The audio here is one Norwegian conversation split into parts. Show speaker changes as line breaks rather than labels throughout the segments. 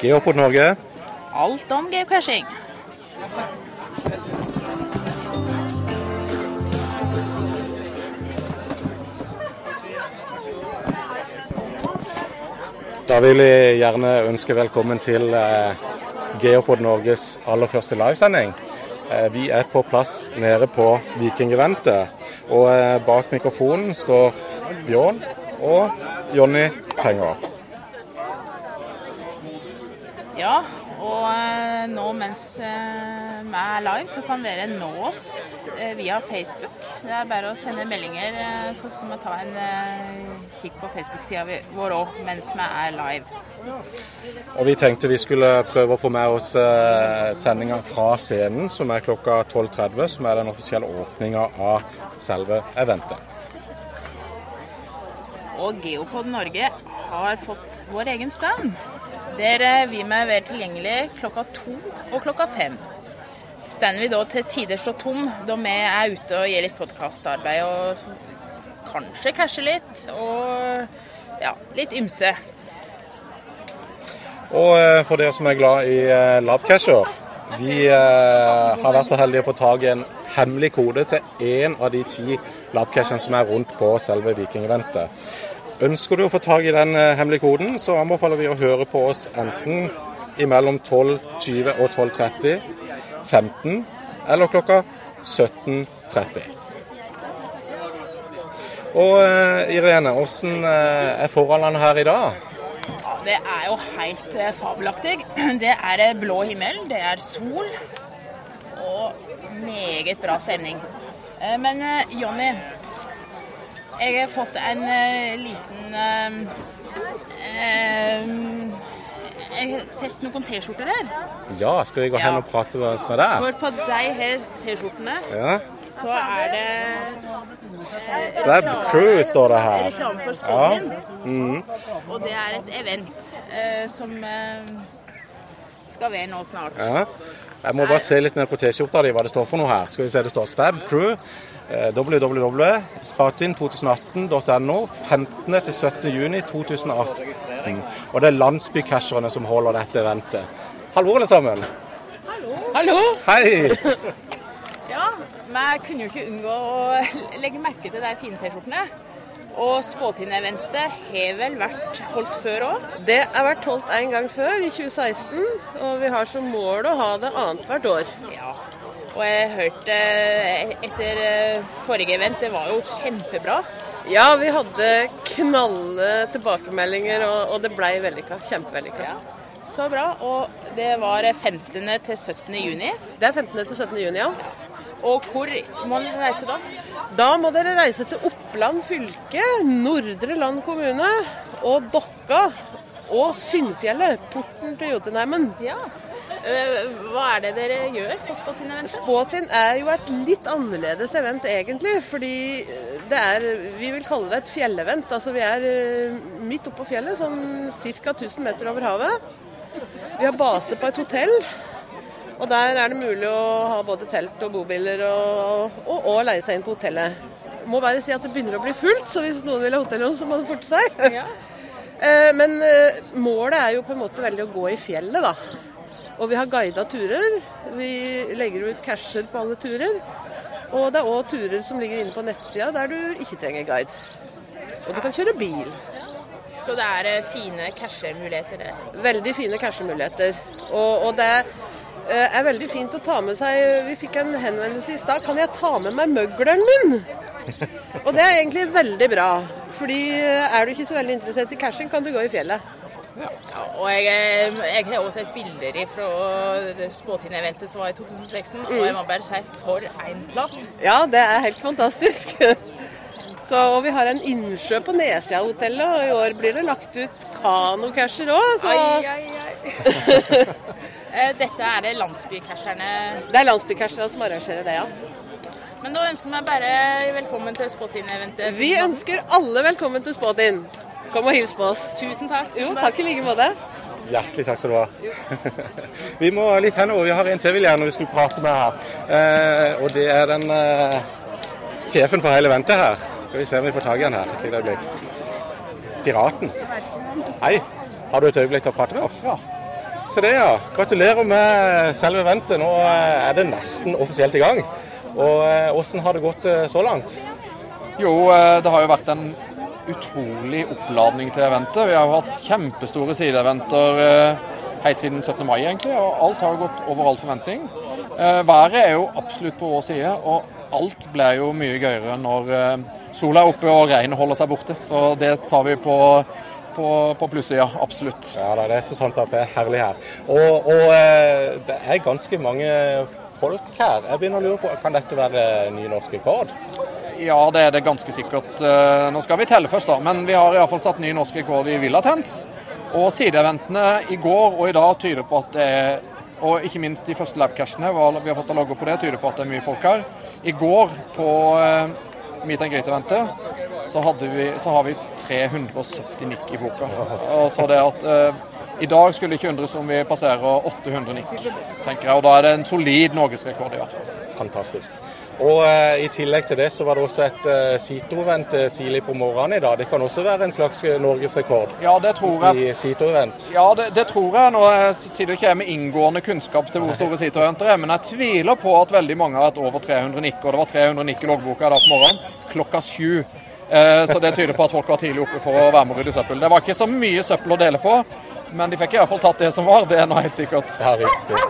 Geopod Norge.
Alt om geocaching.
Da vil jeg gjerne ønske velkommen til eh, Geopod Norges aller første livesending. Eh, vi er på plass nede på Vikingeventet. Og eh, bak mikrofonen står Bjørn og Jonny Penger.
Ja, og eh, nå mens eh, vi er live, så kan dere nå oss eh, via Facebook. Det er bare å sende meldinger, eh, så skal vi ta en eh, kikk på Facebook-sida vår òg mens vi er live.
Og vi tenkte vi skulle prøve å få med oss eh, sendinga fra scenen, som er klokka 12.30, som er den offisielle åpninga av selve eventet.
Og Geopod Norge har fått vår egen stand. Der vi med være tilgjengelig klokka to og klokka fem. Standen vil da til tider stå tom da vi er ute og gjør litt podkastarbeid og kanskje cashe litt. Og ja, litt ymse.
Og eh, for dere som er glad i eh, labcasher, vi eh, har vært så heldige å få tak i en hemmelig kode til én av de ti labcashene som er rundt på selve Vikingeventet. Ønsker du å få tak i den eh, hemmelige koden, så anbefaler vi å høre på oss enten mellom 12.20 og 12.30, 15 eller klokka 17.30. Og eh, Irene, hvordan eh, er forholdene her i dag?
Det er jo helt fabelaktig. Det er blå himmel, det er sol og meget bra stemning. Men Jonny, jeg har fått en uh, liten uh, Jeg har sett noen T-skjorter her.
Ja, skal vi gå hen og prate med deg?
For på de her T-skjortene
Ja.
så er det
Stab Crew står det her.
reklame for
Ja.
Spången. Og det er et event eh, som eh, skal være nå snart.
ja. Jeg må bare se litt mer på T-skjorta di, hva det står for noe her. Skal vi se, det står Stab Crew. Eh, www.spatin2018.no 15. til 17. juni 2018. Og det er landsbycasherne som holder dette eventet. Hallo, alle sammen.
Hallo!
Hei!
Ja, men jeg kunne jo ikke unngå å legge merke til de fine T-skjortene. Og Spåtind-eventet har vel vært holdt før òg?
Det har vært holdt en gang før, i 2016, og vi har som mål å ha det annethvert år.
Ja. Og jeg hørte etter eh, forrige event, det var jo kjempebra.
Ja, vi hadde knalle tilbakemeldinger, og, og det blei vellykka. Kjempevellykka.
Ja. Så bra. Og det var 15. til 17. juni.
Det er 15. til 17. juni, ja.
Og hvor må dere reise da?
Da må dere reise til Oppland fylke, Nordre Land kommune og Dokka og Syndfjellet, porten til Jotunheimen.
Ja. Eh, Hva er det dere gjør på Spåtind-eventet?
Spåtind er jo et litt annerledes event egentlig, fordi det er, vi vil kalle det et fjellevent. Altså vi er eh, midt oppå fjellet, sånn ca. 1000 meter over havet. Vi har base på et hotell, og der er det mulig å ha både telt og bobiler og, og, og leie seg inn på hotellet. Må bare si at det begynner å bli fullt, så hvis noen vil ha hotellrom, så må det forte seg.
Ja.
Eh, Men eh, målet er jo på en måte veldig å gå i fjellet, da. Og vi har guida turer. Vi legger ut casher på alle turer. Og det er òg turer som ligger inne på nettsida der du ikke trenger guide. Og du kan kjøre bil.
Så det er eh, fine cashemuligheter der.
Veldig fine cashemuligheter. Og, og det eh, er veldig fint å ta med seg Vi fikk en henvendelse i stad. Kan jeg ta med meg møgleren min? Og det er egentlig veldig bra. Fordi eh, er du ikke så veldig interessert i cashing, kan du gå i fjellet.
Ja, og jeg, eh, jeg har også sett bilder fra Spåtind-eventet som var i 2016, og jeg må bare si for en plass.
Ja, det er helt fantastisk. Så, og vi har en innsjø på Nesia-hotellet, og i år blir det lagt ut kanocasher òg. Så
Ai, ai, ai. Eh, Dette er det landsbycasherne.
det er landsbycasherne som arrangerer det, ja.
Men da ønsker vi bare velkommen til Spåtind-eventet.
Vi ønsker alle velkommen til Spot-in. Kom og hils på oss.
Tusen takk.
Jo, takk i like måte.
Hjertelig takk skal du ha. vi må litt henover. Vi har en til vi gjerne vi skulle prate med her. Eh, og det er den eh, sjefen for hele eventet her. Skal vi se om vi får tak i han her et lite øyeblikk. Piraten. Hei, har du et øyeblikk til å prate med oss?
Ja.
Så det, ja. Gratulerer med selve eventet. Nå eh, er det nesten offisielt i gang. Og eh, Hvordan har det gått eh, så langt?
Jo, eh, det har jo vært en utrolig oppladning til eventet. Vi har jo hatt kjempestore sideeventer eh, helt siden 17. mai, egentlig. Og alt har gått over all forventning. Eh, Været er jo absolutt på vår side, og alt blir jo mye gøyere når eh, sola er oppe og regnet holder seg borte. Så det tar vi på, på, på plussida, absolutt.
Ja, det er så sant at det er herlig her. Og, og det er ganske mange folk her. Jeg begynner å lure på, Kan dette være ny norsk rekord?
Ja, det er det ganske sikkert. Eh, Nå skal vi telle først, da. Men vi har iallfall satt ny norsk rekord i Villatens. Og sideeventene i går og i dag tyder på at det er og ikke minst de første labcashene vi har fått av logger på det, tyder på at det er mye folk her. I går på eh, Meet and Greet-eventet så, vi, så har vi 370 nikk i boka. Og så det at eh, i dag skulle det ikke undres om vi passerer 800 nikk, tenker jeg. Og da er det en solid norgesrekord i hvert fall.
Fantastisk. Og eh, I tillegg til det så var det også et eh, Sito-event eh, tidlig på morgenen i dag. Det kan også være en slags eh, norgesrekord
Ja, det tror jeg.
i Sito-event.
Ja, det, det tror jeg. Nå eh, sitter ikke jeg med inngående kunnskap til hvor store sitroenter er, men jeg tviler på at veldig mange har hatt over 300 nikk. Og det var 300 nikk i loggboka i dag på morgenen klokka sju. Eh, Så det tyder på at folk var tidlig oppe for å være med og rydde søppel. Det var ikke så mye søppel å dele på, men de fikk i hvert fall tatt det som var. Det er nå helt sikkert.
Ja, riktig.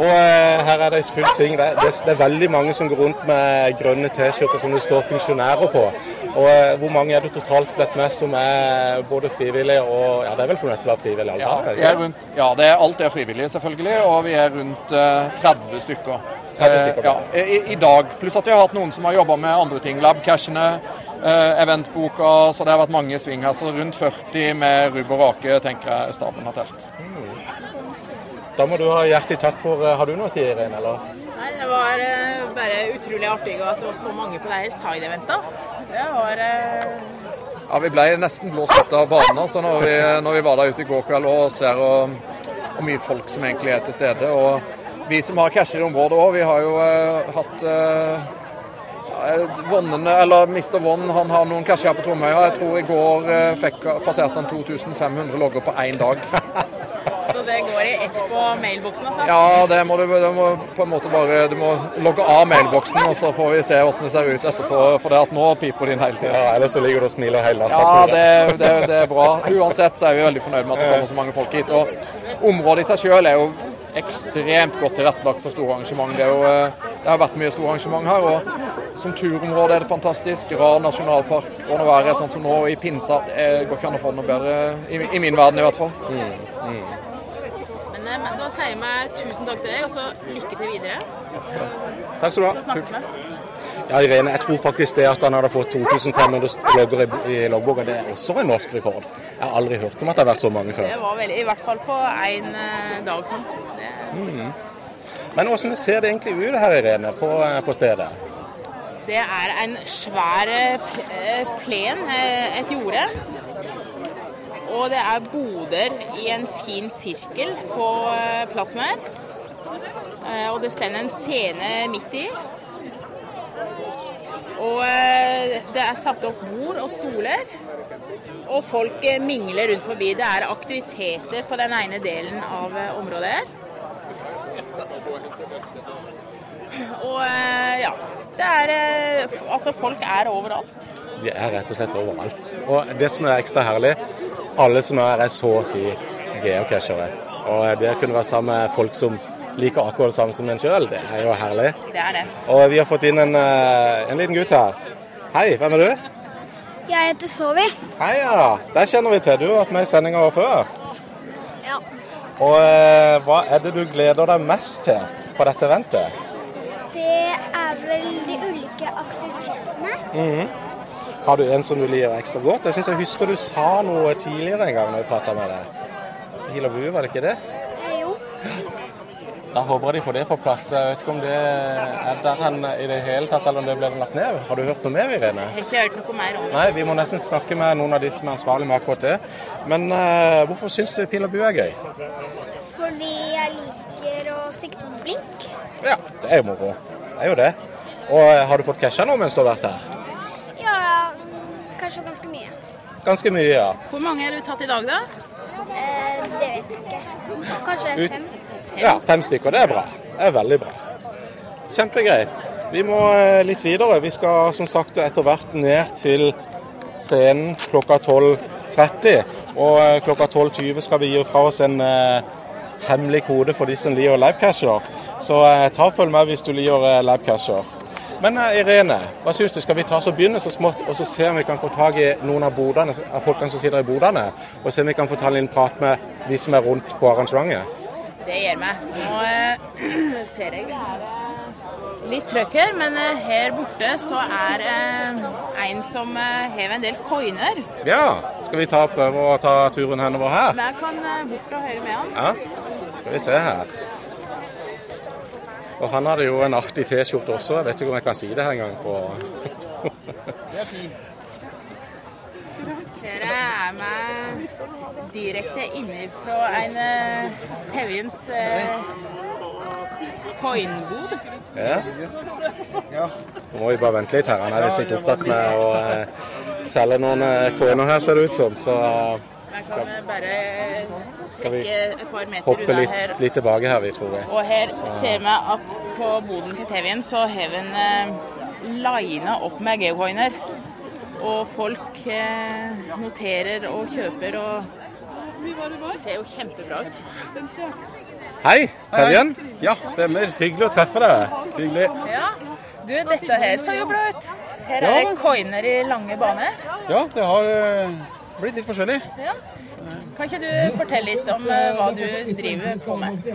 Og eh, her er det i full sving. Det, det, det er veldig mange som går rundt med grønne T-skjorter som det står funksjonærer på. Og eh, Hvor mange er det totalt blitt med som er både frivillige og Ja, det er vel for nesten være altså?
Ja, vi er rundt, ja det er, alt er frivillig, selvfølgelig, og vi er rundt eh, 30 stykker.
30 stykker,
Eh, ja, i, I dag. Pluss at vi har hatt noen som har jobba med andre ting. Labcashene, eh, eventboka, så det har vært mange sving her. Så rundt 40 med rubb og rake, tenker jeg staben har telt.
Da må du ha hjertelig takk for eh, Har du noe å si, Irene? eller?
Nei, det var eh, bare utrolig artig at det var så mange på det her side-eventet. Det var eh,
Ja, Vi ble nesten blåst ut av banen altså, når, vi, når vi var der ute i går kveld og ser hvor hvor mye folk som egentlig er til stede. Og vi som har casher i området òg, vi har jo eh, hatt eh, Vonnene, eller Mr. Vonn han har noen casher på Tromøya. Jeg tror i går eh, fikk, passerte han 2500 logger på én dag.
Så det går i ett på mailboksen, altså.
Ja, det må du, du må på en måte bare Du må logge av mailboksen, og så får vi se hvordan det ser ut etterpå. For det at nå piper det inn hele tida.
Ja, Ellers så ligger du og smiler hele natta.
Ja, det, det, det er bra. Uansett så er vi veldig fornøyd med at det kommer så mange folk hit. Og området i seg selv er jo ekstremt godt tilrettelagt for store arrangement. Det, er jo, eh, det har vært mye store arrangement her. og Som turområde er det fantastisk. Rar nasjonalpark. Og når været er sånn som nå i pinsa, det går ikke an å få det noe bedre. I, I min verden i hvert fall.
Mm, eh, men da sier jeg meg tusen takk til deg, og så lykke til videre.
Takk skal du ha. Ja, Irene, jeg tror faktisk det at han hadde fått 2500 logger i, i loggboka, det er også en norsk rekord. Jeg har aldri hørt om at det har vært så mange før.
Det var veldig, i hvert fall på én dag sånn. Det,
Men hvordan ser det egentlig ut her, Irene, på, eh, på stedet?
det er en svær eh, pl- eh, plen, eh, et jorde. Og det er boder i en fin sirkel på eh, plassen her. Eh, Og det står en scene midt i. Og eh, det er satt opp bord og stoler. Og folk mingler rundt forbi. Det er aktiviteter på den ene delen av området her. Og ja. Det er Altså, folk er overalt.
De er rett og slett overalt. Og det som er ekstra herlig, alle som er her er så å si geocachere. Og det å kunne være sammen med folk som liker akkurat det samme som en sjøl, det er jo herlig.
Det er det.
Og vi har fått inn en, eh, en liten gutt her. Hei, hvem er du?
Jeg heter Sovi.
Hei, ja. Der kjenner vi til. Du har vært med i sendinga før.
Ja.
Og eh, hva er det du gleder deg mest til på dette eventet?
Det er vel de ulike aktivitetene.
Mhm. Har du en som du liker ekstra godt? Jeg synes jeg husker du sa noe tidligere en gang når vi prata med deg. Hil og bue, var det ikke det?
Eh, jo.
Da håper jeg de får det på plass. Jeg vet ikke om det er der hen i det hele tatt, eller om det ble lagt ned. Har du hørt noe mer, Irene?
Jeg har ikke hørt noe mer om det.
Nei, vi må nesten snakke med noen av de som er ansvarlige med akkurat det. Men uh, hvorfor syns du pil og bue er gøy?
Fordi jeg liker å sikte på blink.
Ja, det er jo moro. Det er jo det. Og eh, har du fått casha noe mens du har vært her?
Kanskje ganske mye.
Ganske mye, ja.
Hvor mange har du tatt i dag, da?
Eh, det vet jeg ikke. Kanskje
Ut-
fem.
Ja, fem stykker. Det er bra. Det er veldig bra. Kjempegreit. Vi må eh, litt videre. Vi skal som sagt etter hvert ned til scenen klokka 12.30. Og eh, klokka 12.20 skal vi gi fra oss en eh, hemmelig kode for de som liker labcasher. Så eh, ta og følg med hvis du liker eh, labcasher. Men eh, Irene, hva syns du? Skal vi ta oss og begynne så smått, og så se om vi kan få tak i noen av bodene, av folkene som sitter i bodene? Og se om vi kan få ta en prat med de som er rundt på arrangementet?
Det gjør meg. Nå eh, ser jeg det er eh, litt trøkk her, men eh, her borte så er eh, en som har en del coiner.
Ja, skal vi ta prøve å ta turen henover her?
Jeg kan bort og høre med han.
Ja, skal vi se her. Og han hadde jo en artig T-skjorte også, jeg vet ikke om jeg kan si det her engang på
Dere er med direkte inne på en Tevins Tevjens eh, coinbod.
Ja. Nå må vi bare vente litt her, han er visst litt opptatt med å eh, selge noen eh, coiner her, ser det ut som. Så
Jeg kan eh, bare trekke et par meter
hoppe
unna
litt,
her.
litt tilbake her, vi tror jeg.
Og her ser vi at på boden til Tevjen så har vi en eh, lina opp med geocoiner. Og folk eh, noterer og kjøper og det ser jo kjempebra ut.
Hei, Terjen.
Ja, stemmer.
Hyggelig å treffe deg.
Hyggelig.
Ja, du, dette her så jo bra ut. Her er det coiner i lange baner.
Ja, det har eh, blitt litt forskjellig.
Ja. Kan ikke du fortelle litt om eh, hva du driver på med?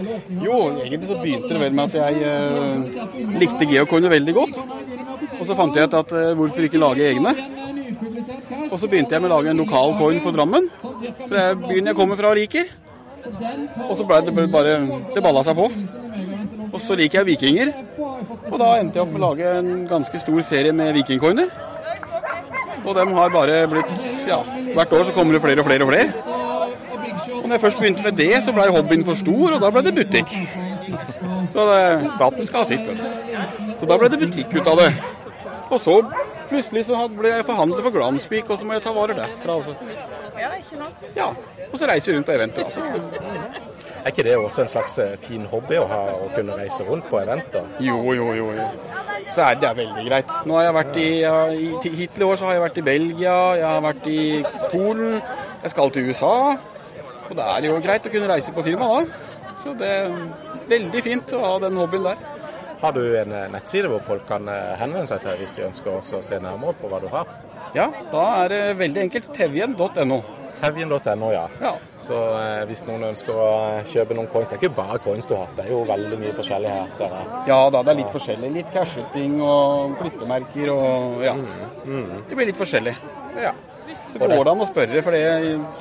Jo, egentlig så begynte det vel med at jeg eh, likte geocoiner veldig godt. Og så fant jeg ut at eh, hvorfor ikke lage egne? Og så begynte jeg med å lage en lokal coin for Drammen. For er byen jeg kommer fra og liker. Og så ble det bare Det balla seg på. Og så liker jeg vikinger. Og da endte jeg opp med å lage en ganske stor serie med vikingcoiner. Og de har bare blitt Ja, hvert år så kommer det flere og flere og flere. Og når jeg først begynte med det, så ble hobbyen for stor, og da ble det butikk. Så det, staten skal ha sitt, vet du. Så da ble det butikk ut av det. Og så plutselig så ble jeg forhandler for Glamspeak, og så må jeg ta varer derfra. Altså.
Ja, ikke sant?
ja. og så reiser vi rundt på eventer. Altså.
Er ikke det også en slags eh, fin hobby å ha, å kunne reise rundt på eventer?
Jo, jo, jo. jo. Så er det er veldig greit. Nå har jeg vært i, i Hittil i år så har jeg vært i Belgia, jeg har vært i Polen, jeg skal til USA. Og det er jo greit å kunne reise på firma da. Så det er veldig fint å ha den hobbyen der.
Har du en eh, nettside hvor folk kan eh, henvende seg til hvis de ønsker å se nærmere på hva du har?
Ja, da er det veldig enkelt. Tevjen.no.
Tevjen.no, ja.
Ja.
Så eh, hvis noen ønsker å kjøpe noen coins Det er ikke bare coins du har, det er jo veldig mye forskjellig her. Så,
ja da, det er litt forskjellig. Litt casheting og klistremerker og ja. Det blir litt forskjellig.
Ja.
Så går det an å spørre, for det,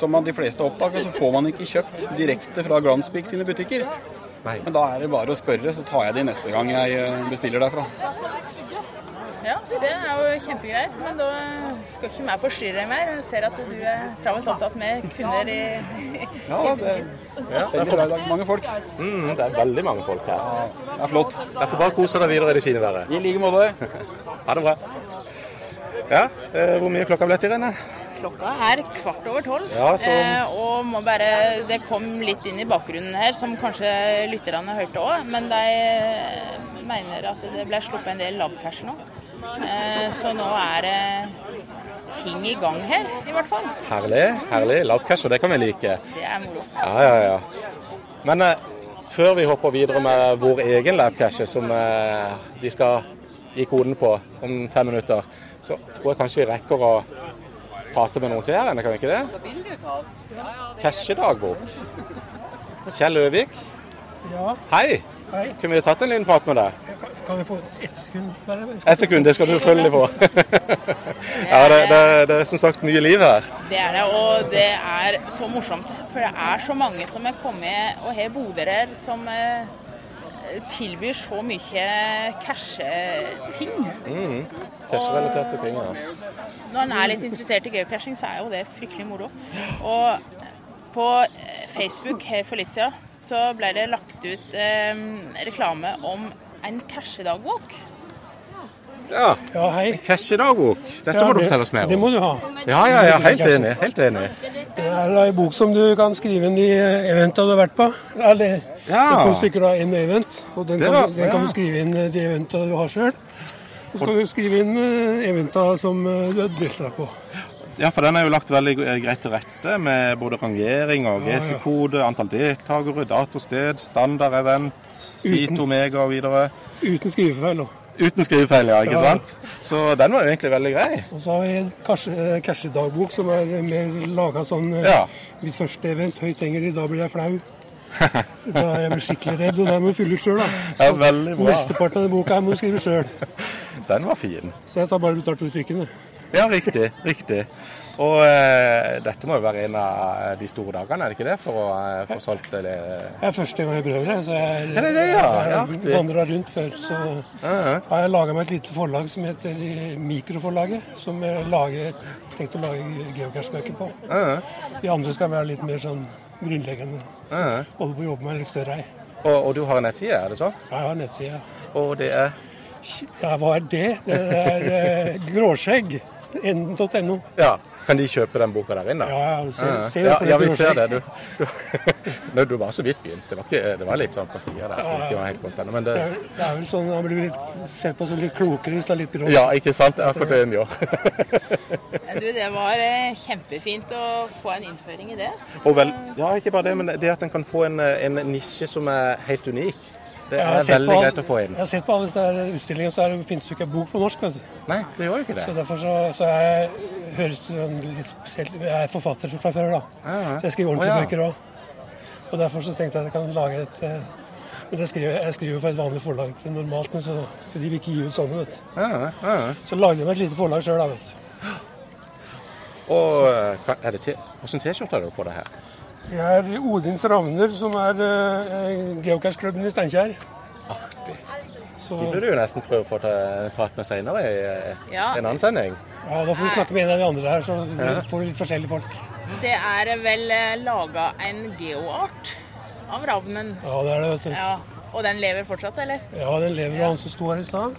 som de fleste oppdager, så får man ikke kjøpt direkte fra Gramspeak sine butikker.
Nei.
Men da er det bare å spørre, så tar jeg de neste gang jeg eh, bestiller derfra.
Ja, det er jo kjempegreier. Men da skal ikke jeg forstyrre deg mer. Jeg ser at du er travelt opptatt med kunder i
Ja, det
Ja,
er bra i. Mange folk.
Mm, det er veldig mange folk her.
Det er flott.
Derfor bare kose deg videre i det fine været.
I like måte.
Ha det bra. Ja, eh, hvor mye klokka ble til, Rene?
Klokka er kvart over tolv.
Ja, så-
eh, og må bare Det kom litt inn i bakgrunnen her, som kanskje lytterne hørte òg. Men de eh, mener at det ble sluppet en del labcash nå. Eh, så nå er det ting i gang her, i hvert fall.
Herlig. herlig. Labcash, og det kan vi like.
Det er moro.
Ja, ja, ja. Men eh, før vi hopper videre med vår egen labcache, som eh, vi skal gi koden på om fem minutter, så tror jeg kanskje vi rekker å prate med noen til her, kan vi ikke det? Cashedagbok. Kjell Øvik.
Ja,
Hei.
hei.
Kunne vi tatt en liten prat med deg?
Kan vi få ett sekund?
Ett sekund, det skal du følge på. ja, det, det, det er som sagt mye liv her.
Det er det, og det er så morsomt. For det er så mange som er kommet og har boder her, som eh, tilbyr så mye cashe-ting.
Mm. Casherelaterte ting, ja.
Når en er litt interessert i geocaching, så er jo det fryktelig moro. Og på eh, Facebook her for litt siden så ble det lagt ut eh, reklame om en cashedagbok.
Ja,
Ja, hei.
Cashedagbok. Dette
Ja,
må du fortelle oss mer om.
Det må du ha.
Ja, ja, ja, helt enig. Helt enig.
Det er ei bok som du kan skrive inn i eventene eventa du har vært på. Eller
Ja.
to stykker av én event, og den
var,
kan, den kan du skrive inn eh, de eventa du har sjøl. Så skal du skrive inn eventene eventa som eh, du har deltatt på.
Ja, for den er jo lagt veldig eh, greit til rette med både rangering og. GC-kode, antall deltakere, datosted, standard-event, Sito, Omega og videre.
Uten skrivefeil. da.
Uten skrivefeil, ja, ikke
Ja.
sant? Så den var jo egentlig veldig grei.
Og så har vi en cashe- cashedagbok som er mer laga sånn eh,
Ja.
Mitt første event, høyt henger de, da blir jeg flau. Da er jeg skikkelig redd, og den må du fylle ut sjøl, da.
Ja, veldig bra.
Mesteparten av den boka her må du skrive sjøl.
Den var fin.
Så jeg tar bare betalt for trykkene.
Ja, riktig. Riktig. Og eh, dette må jo være en av de store dagene, er det ikke det? For å eh, få solgt det?
Det er første gang jeg prøver det. Så jeg,
Er det det, ja? Ja,
jeg
artig.
vandra rundt før. Så
Ja,
har jeg laga meg et lite forlag som heter Mikroforlaget. Som jeg lager, tenkte å lage geocache-bøker på.
-huh.
De andre skal være litt mer sånn grunnleggende.
-huh.
Holde på å jobbe med litt større ei.
Og, og du har en nettside, er det så?
Jeg har en nettside.
Og det er
Ja, hva er det? Det er eh, gråskjegg. N.no.
Ja. Kan de kjøpe den boka der inne?
Ja, ja, se, se
ja, ja, vi ser det. Du, du, Nei, du var så vidt begynt. Det var, ikke, det var litt sånn på sida der, så det ikke var helt godt enda, Men det
Det er, det er vel sånn Han blir litt, sett på som litt klokere hvis det er litt grå.
Ja, ikke sant? Akkurat det en gjør.
Du, det var eh, kjempefint å få en innføring i det.
Og vel, ja, ikke bare det, men det at en kan få en, en nisje som er helt unik, det er veldig greit å få inn.
Jeg har sett på alle disse utstillingene, så det, finnes det jo ikke en bok på norsk. Vet du.
Nei, det gjør jo ikke det.
Så derfor så, så jeg, høres sånn litt spesielt Jeg er forfatter fra før, da.
Ja, ja.
Så jeg skriver ordentlige
oh, ja.
bøker òg. Og derfor så tenkte jeg at jeg kan lage et eh, Men jeg skriver, jeg skriver for et vanlig forlag normalt, men så, for de vil ikke gi ut sånne, vet du.
Ja, ja.
Så lagde jeg meg et lite forlag sjøl, da, vet du.
Og eh, er det T-skjorte har du på det her?
Jeg er Odins Ravner, som er uh, geocache-klubben i Steinkjer.
Artig.
Så
De burde du jo nesten prøve å få til en prat med senere i eh,
Ja.
en annen sending.
ja, da får vi snakke med en av de andre her, så vi får litt forskjellige folk.
Det er vel laga en geoart av ravnen.
Ja, det er det, vet du.
Ja, Og den lever fortsatt, eller?
Ja, den lever Ja. han som sto her i stad.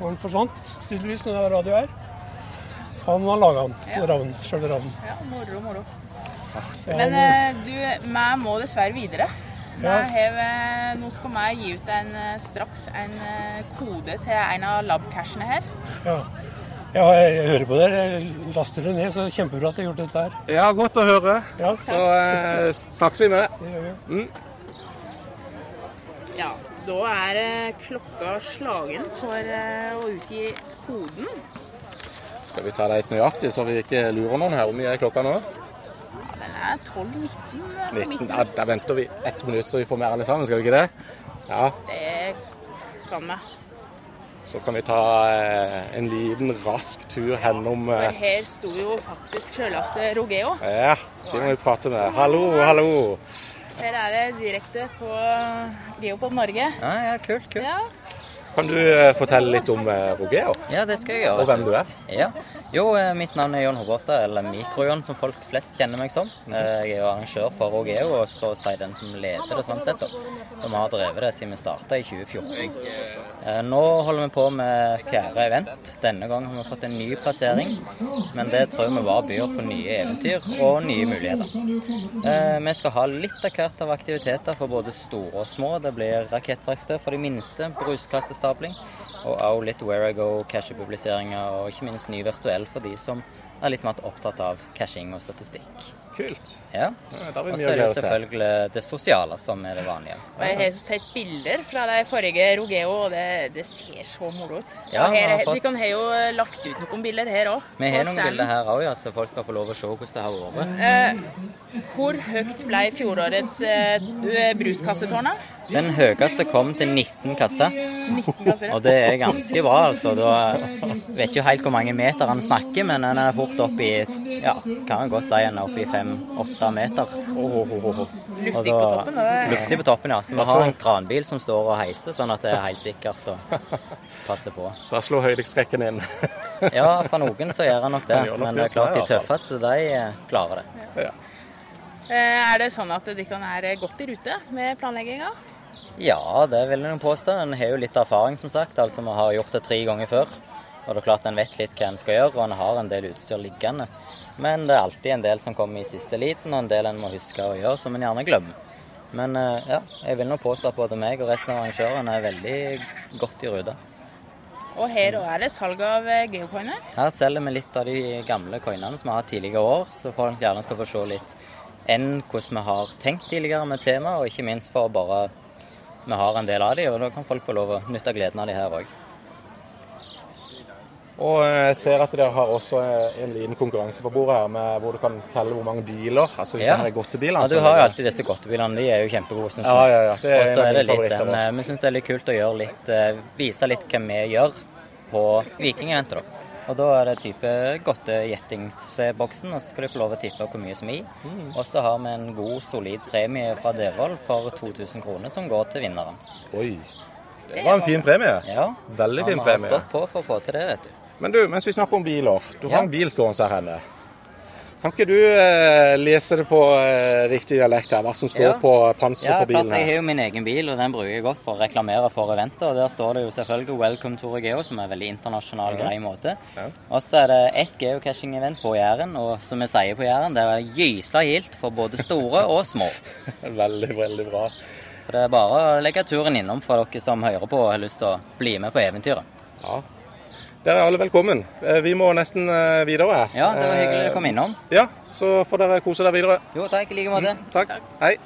Han forsvant tydeligvis når det var radio her. Han har laga den,
Ja.
ravnen, Sjøl ravnen.
Ja, moro, moro. Men eh, du, jeg må dessverre videre.
Ja.
Jeg eh, nå skal jeg gi ut en, eh, straks en kode til en av labcashene her.
ja. ja, jeg, hører på dere. Jeg laster det ned, så kjempebra at dere har gjort dette her.
Ja, godt å høre.
Ja,
Så eh, snakkes vi med.
det gjør vi.
Ja, da er klokka slagen for eh, å utgi koden.
Skal vi ta det helt nøyaktig, så vi ikke lurer noen her? Hvor mye er klokka nå?
Den er 12.19 på
19.
midten.
Ja, da venter vi ett minutt, så vi får mer alle sammen, skal vi ikke det? Ja,
Det kan vi.
så kan vi ta eh, en liten rask tur gjennom
For
eh,
her sto jo faktisk sjølveste Rogeo.
Ja, de må vi prate med. Hallo, hallo.
Her er det direkte på Geopod Norge.
Ja, ja, kult, kult.
Ja,
Kan du eh, fortelle litt om eh, Rogeo,
Ja, det skal jeg gjøre.
og hvem du er?
Ja. Jo, eh, mitt navn er Jon Håvårstad, eller Mikro-Jon, som folk flest kjenner meg som. Jeg er jo arrangør for Rogeo, og så sier si den som leder det sånn sett, da. Som har drevet det siden vi starta i 2014. Eh, Nå holder vi på med fjerde event. Denne gang har vi fått en ny plassering, men det tror jeg vi bare byr på nye eventyr og nye muligheter. Vi skal ha litt av hvert av aktiviteter for både store og små. Det blir rakettverksted for de minste, bruskassestabling, og også litt Where I Go, cashepubliseringer, og ikke minst ny virtuell for de som er litt mer opptatt av cashing og statistikk.
Kult.
Ja.
Ja,
Og så er det jo selvfølgelig det sosiale som er det vanlige.
og jeg har sett bilder fra de forrige Rogeo, og det, det ser så moro ut.
Ja,
her,
fått-
De kan ha jo lagt ut noen bilder her òg.
Vi har noen bilder her òg, ja, så folk skal få lov å se hvordan det har vært.
Eh, hvor høyt ble fjorårets eh, bruskassetårn?
Den høyeste kom til 19 kasser.
19 kasser.
Og det er ganske bra, altså. Da vet ikke helt hvor mange meter han snakker, men han er fort opp i Ja, kan jo godt si han er opp i fem-åtte meter. Og
Luftig
da-
på toppen.
Luftig på toppen, ja. Så vi har en kranbil som står og heiser, sånn at det er helt sikkert å passe på.
Da slår høydeskrekken inn.
Ja, for noen så gjør han nok det,
Han nok
men
det
er
er,
klart de tøffeste, de eh, klarer det.
Ja. er det sånn at de kan være godt i rute med planlegginga?
Ja, det vil jeg påstå. En har jo litt erfaring, som sagt. Altså, Vi har gjort det tre ganger før. Og det er klart en vet litt hva en skal gjøre, og en har en del utstyr liggende. Men det er alltid en del som kommer i siste liten, og en del en må huske å gjøre, som en gjerne glemmer. Men eh, ja, jeg vil nå påstå at både meg og resten av arrangørene er veldig godt i rute.
Og her er det salg av eh, geocoiner.
Her selger vi litt av de gamle coinene som vi har hatt tidligere år, så folk gjerne skal få se litt enn hvordan vi har tenkt tidligere med temaet, og ikke minst for bare vi har en del av de, og da kan folk få lov å nytte gleden av de her òg.
Og jeg ser at dere har også en liten konkurranse på bordet her, med hvor du kan telle hvor mange biler. Altså disse
Ja.
her godtebilene.
Ja, du har jo alltid disse godtebilene. De er jo kjempegode, syns
Ja, ja, ja. Det er
Og
en
så
av
det
mine favoritter,
en, eh, Vi syns det er litt kult å gjøre litt, eh, vise litt hva vi gjør på Vikingeventet. Og da er det type godtegjettingsboksen, og så skal du få lov å tippe hvor mye som er i.
Mm.
Og så har vi en god, solid premie fra Devold for 2000 kroner, som går til vinneren.
Oi. Det var en fin premie.
Ja,
Veldig fin
han har
premie.
stått på for å få til det, vet du.
Men du, mens vi snakker om biler. Du har
Ja.
en bil stående her henne. Kan ikke du eh, lese det på eh, riktig dialekt her, hva som står
Ja.
på panseret
Ja,
på
klart,
bilen
jeg har jo min egen bil, og den bruker jeg godt for å reklamere for eventet. Og der står det jo selvfølgelig 'Welcome to Regeo', som er en veldig internasjonal, grei måte.
Ja.
Og så er det ett geocaching-event på Jæren, og som vi sier på Jæren, det er gysla gildt for både store og små.
Veldig, veldig bra.
Så det er bare å legge turen innom for dere som hører på og har lyst til å bli med på eventyret.
Ja. Dere er alle velkommen. Eh, Vi må nesten videre videre.
Ja, det var hyggelig
Eh,
å komme innom.
Ja, så får dere kose dere videre.
Jo, takk i like måte.
Takk. Hei.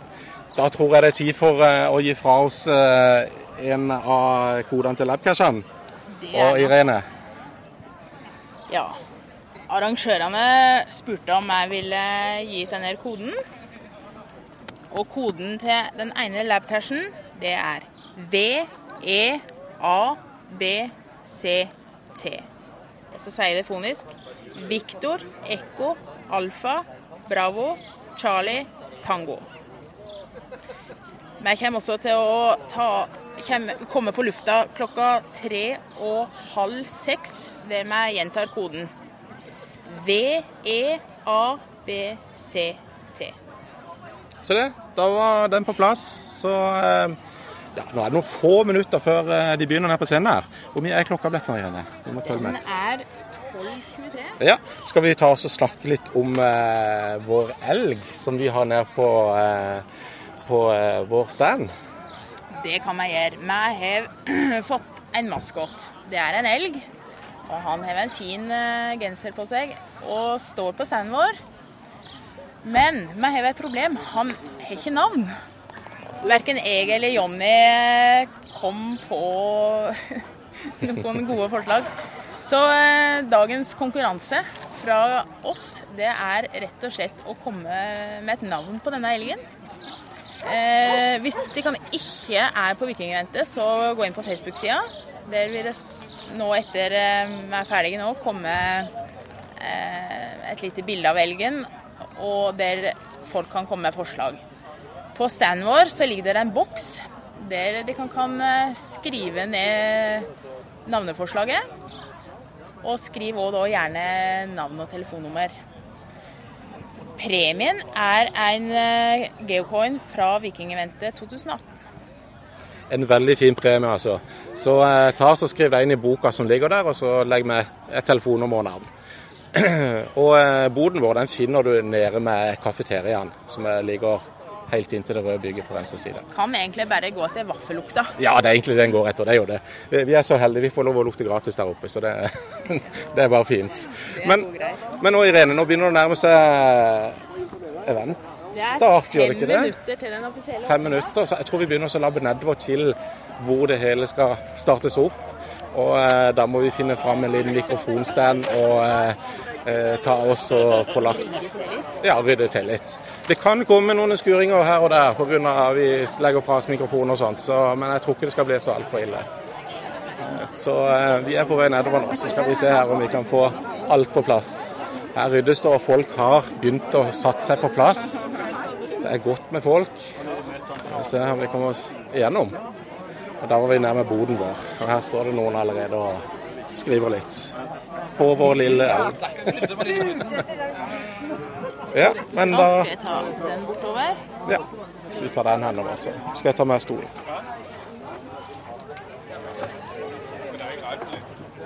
Da tror jeg det er tid for eh, å gi fra oss eh, en av kodene til
labcashen.
Og Irene.
Ja. Arrangørene spurte om jeg ville gi ut denne koden. Og koden til den ene labcashen, det er E VEABCT. Og så sier jeg det fonisk. Victor, Ekko, Alfa, Bravo, Charlie, Tango. Vi kommer også til å ta, komme på lufta klokka tre og halv seks. Med jeg gjentar koden. V-E-A-B-C-T.
Så det, da var den på plass. Så eh, ja, nå er det noen få minutter før eh, de begynner nede på scenen her. Hvor mye er klokka blitt nå, Irene? Vi må følge
Den er 12.23.
Ja, Skal vi ta oss og snakke litt om eh, vår elg som vi har nede på, eh, på eh, vår stand?
Det kan vi gjøre. Vi har fått en maskot. Det er en elg. Og han har en fin eh, genser på seg og står på standen vår. Men vi har et problem. Han har ikke navn. Verken jeg eller Jonny kom på noen gode forslag. Så eh, dagens konkurranse fra oss, det er rett og slett å komme med et navn på denne elgen. Eh, hvis de kan ikke er på Vikingeventet, så gå inn på Facebook-sida. Der vil det nå etter eh, vi er ferdige nå, komme eh, et lite bilde av elgen, og der folk kan komme med forslag. På standen vår så ligger det en boks der de kan, kan eh, skrive ned navneforslaget. Og skriv òg gjerne navn og telefonnummer. Premien er en eh, geocoin fra Vikingeventet 2018.
En veldig fin premie, altså. Så eh, ta og skriv deg inn i boka som ligger der, og så legg med et telefonnummer og navn. og eh, boden vår den finner du nede med kafeteriaen, som ligger ligger helt inntil det røde bygget på venstre side.
Kan egentlig bare gå til vaffellukta.
Ja, det er egentlig det den går etter. Det er jo det. Vi vi er så heldige vi får lov å lukte gratis der oppe, så det, det er bare fint. Men, men nå Irene, nå begynner det å nærme seg event. Start, gjør det ikke det?
minutter til den offisielle
Fem minutter. Så jeg tror vi begynner å labbe nedover til hvor det hele skal startes opp. Og eh, da må vi finne fram en liten mikrofonstand og eh, eh, ta oss og få lagt Ja, rydde til litt. Det kan komme noen skuringer her og der pga. vi legger fra oss mikrofoner og sånt, så, men jeg tror ikke det skal bli så altfor ille. Så eh, vi er på vei nedover nå, så skal vi se her om vi kan få alt på plass. Her ryddes det, og folk har begynt å satt seg på plass. Det er godt med folk. Skal vi se om vi kommer oss igjennom. Og Der var vi nærme boden vår. Og her står det noen allerede og skriver litt. På vår lille elv. Ja, men da
skal jeg ta den bortover.
Ja. Så vi tar den henover, så skal jeg ta med stolen.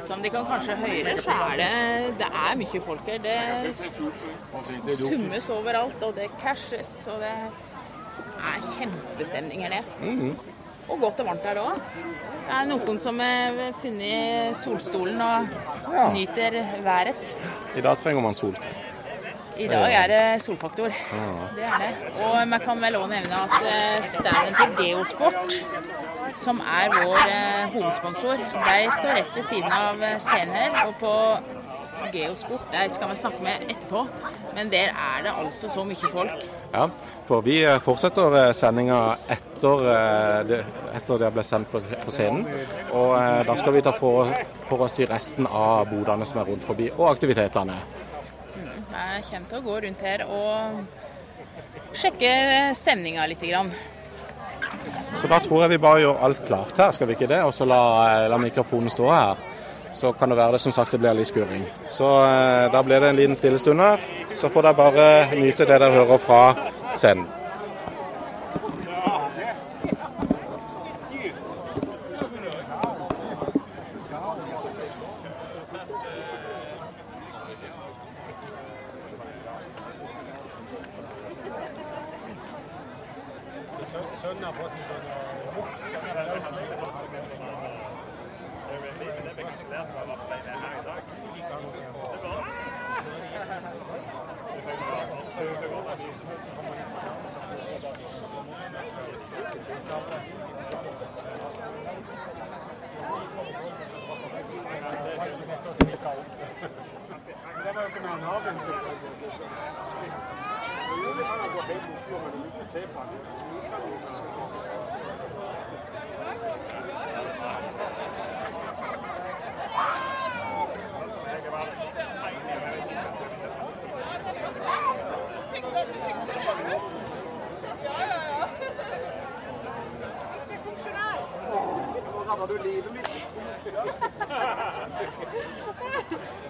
Som de kan kanskje høre, så er det, det er mye folk her. Det summes overalt, og det cashes, og det er kjempestemning her nede. Og godt og varmt her òg. Det er noen som har funnet solstolen og
Ja.
nyter været.
I dag trenger man sol.
I dag er det solfaktor. Ja. Det er det. Og man kan vel òg nevne at eh, standen til Geosport, som er vår eh, hovedsponsor, de står rett ved siden av eh, scenen her. Og på Geosport Der skal vi snakke med etterpå, men der er det altså så mye folk.
Ja, for vi eh, fortsetter sendinga etter, eh, etter det ble sendt på, på scenen. Og eh, da skal vi ta for, for oss i resten av bodene som er rundt forbi, og aktivitetene.
Jeg kommer til å gå rundt her og sjekke stemninga litt. Grann.
Så da tror jeg vi bare gjør alt klart her, skal vi ikke det? Og så la, eh, la mikrofonen stå her. Så kan det være det som sagt det blir litt skurring. Så eh, da blir det en liten stillestund her. Så får dere bare nyte det dere hører fra scenen.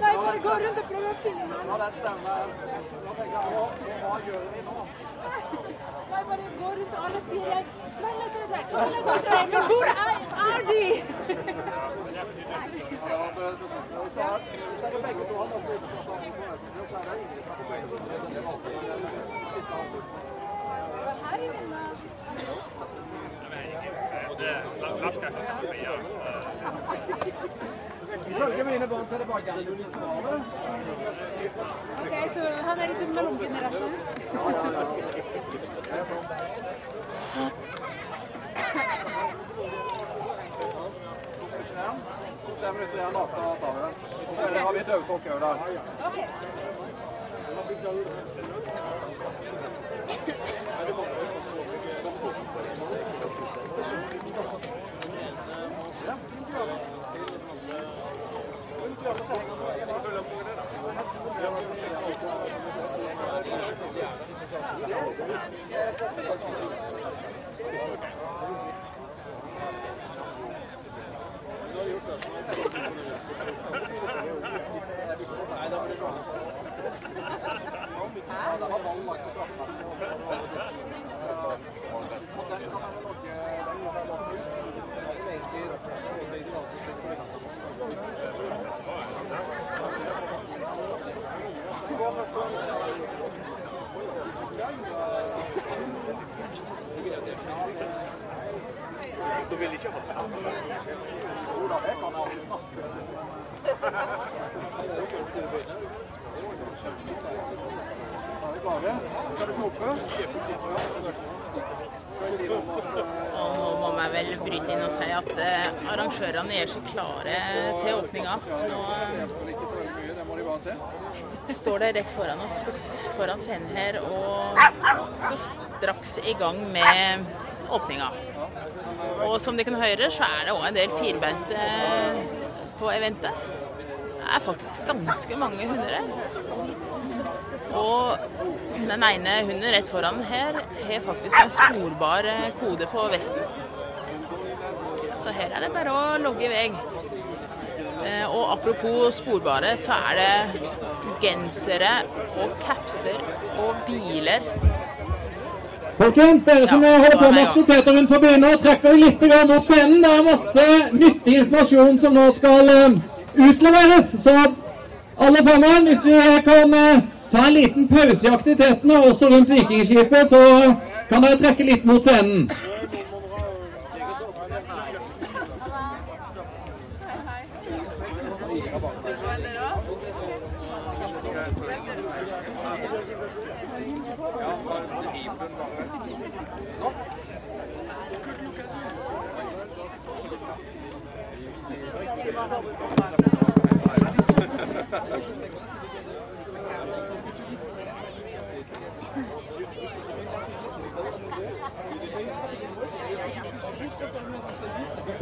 Nei, bare gå rundt og prøv å finne meg. Nei, bare gå rundt og alle sier Gracias.
Og nå må jeg vel bryte inn og si at eh, arrangørene er så klare til åpninga. Nå står de rett foran oss foran scenen her og skal straks i gang med åpninga. Og som de kan høre, så er det òg en del firbeinte på eventet. Det er faktisk ganske mange hunder her. Og den ene hunden rett foran her har faktisk en sporbar eh, kode på vesten. Så her er det bare å logge i vei. Eh, Og apropos sporbare, så er det gensere og capser og biler.
Folkens, dere som holder på med aktiviteter rundt forbi nå, trekker litt mot scenen. Det er masse nyttig informasjon som nå skal eh, utleveres. Så alle sammen, hvis vi kan eh, ta en liten pause i aktivitetene, også rundt Vikingskipet, så kan dere trekke litt mot scenen.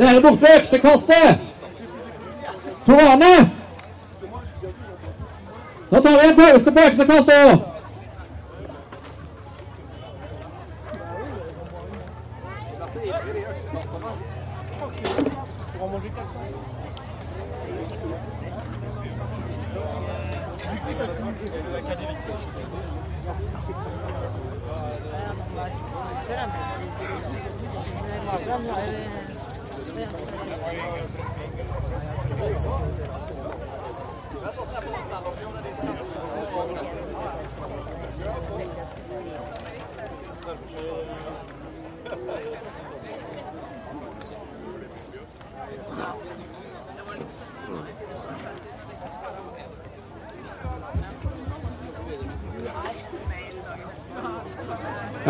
Dere borte ved øksekastet. Tor Arne. Nå tar vi en pause på øksekastet òg. Ja,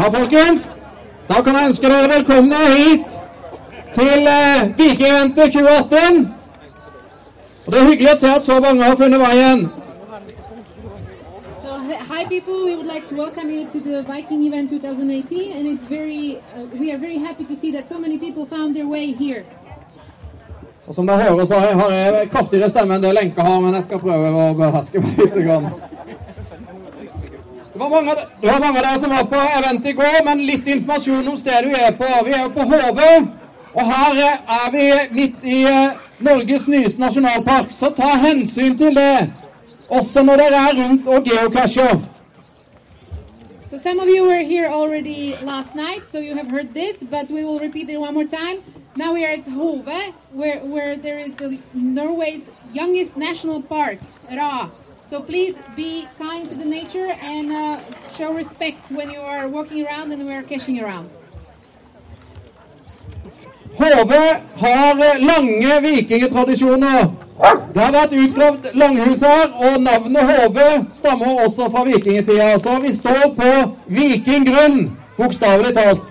folkens. Da kan jeg ønske dere velkomne hit til eh, Vikingeventet 2018. Og Det er hyggelig å se at så mange har funnet veien.
People, we would like to welcome you to the Viking event 2018 and it's very, uh, we are very happy to see that so many people found their way here.
Og Som dere hører, så har jeg kraftigere stemme enn det lenka har, men jeg skal prøve å beherske meg litt. Grann. Det var, mange, det var mange av dere som var på event i går, men litt informasjon om stedet vi er på. Vi er jo på Hove, og her er vi midt i eh, Norges nyeste nasjonalpark. Så ta hensyn til det, også når dere er rundt og geocacher.
So some of you were here already last night, so you have heard this, but we will repeat it one more time. Now we are at Hove, where, where there is the Norway's youngest national park, Ra. So please be kind to the nature and uh, show respect when you are walking around and we are caching around.
Hove har lange vikingetradisjoner. Det har vært utgravd langhus her, og navnet Hove stammer også fra vikingtida. Så vi står på vikinggrunn, bokstavelig talt.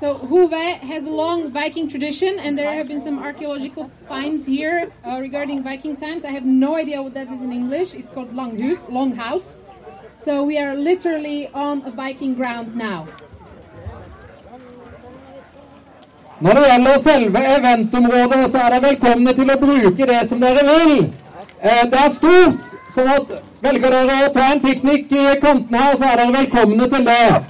So Hove has a long Viking tradition, and there have been some archaeological finds here uh, regarding Viking times. I have no idea what that is in English. It's called Longhus, Longhouse. So we are literally on a Viking ground now.
Når det gjelder selve eventområdet, så er dere velkomne til å bruke det som dere vil. Eh, Det er stort, sånn at velger dere å ta en piknik i kanten her, så er dere velkomne til det.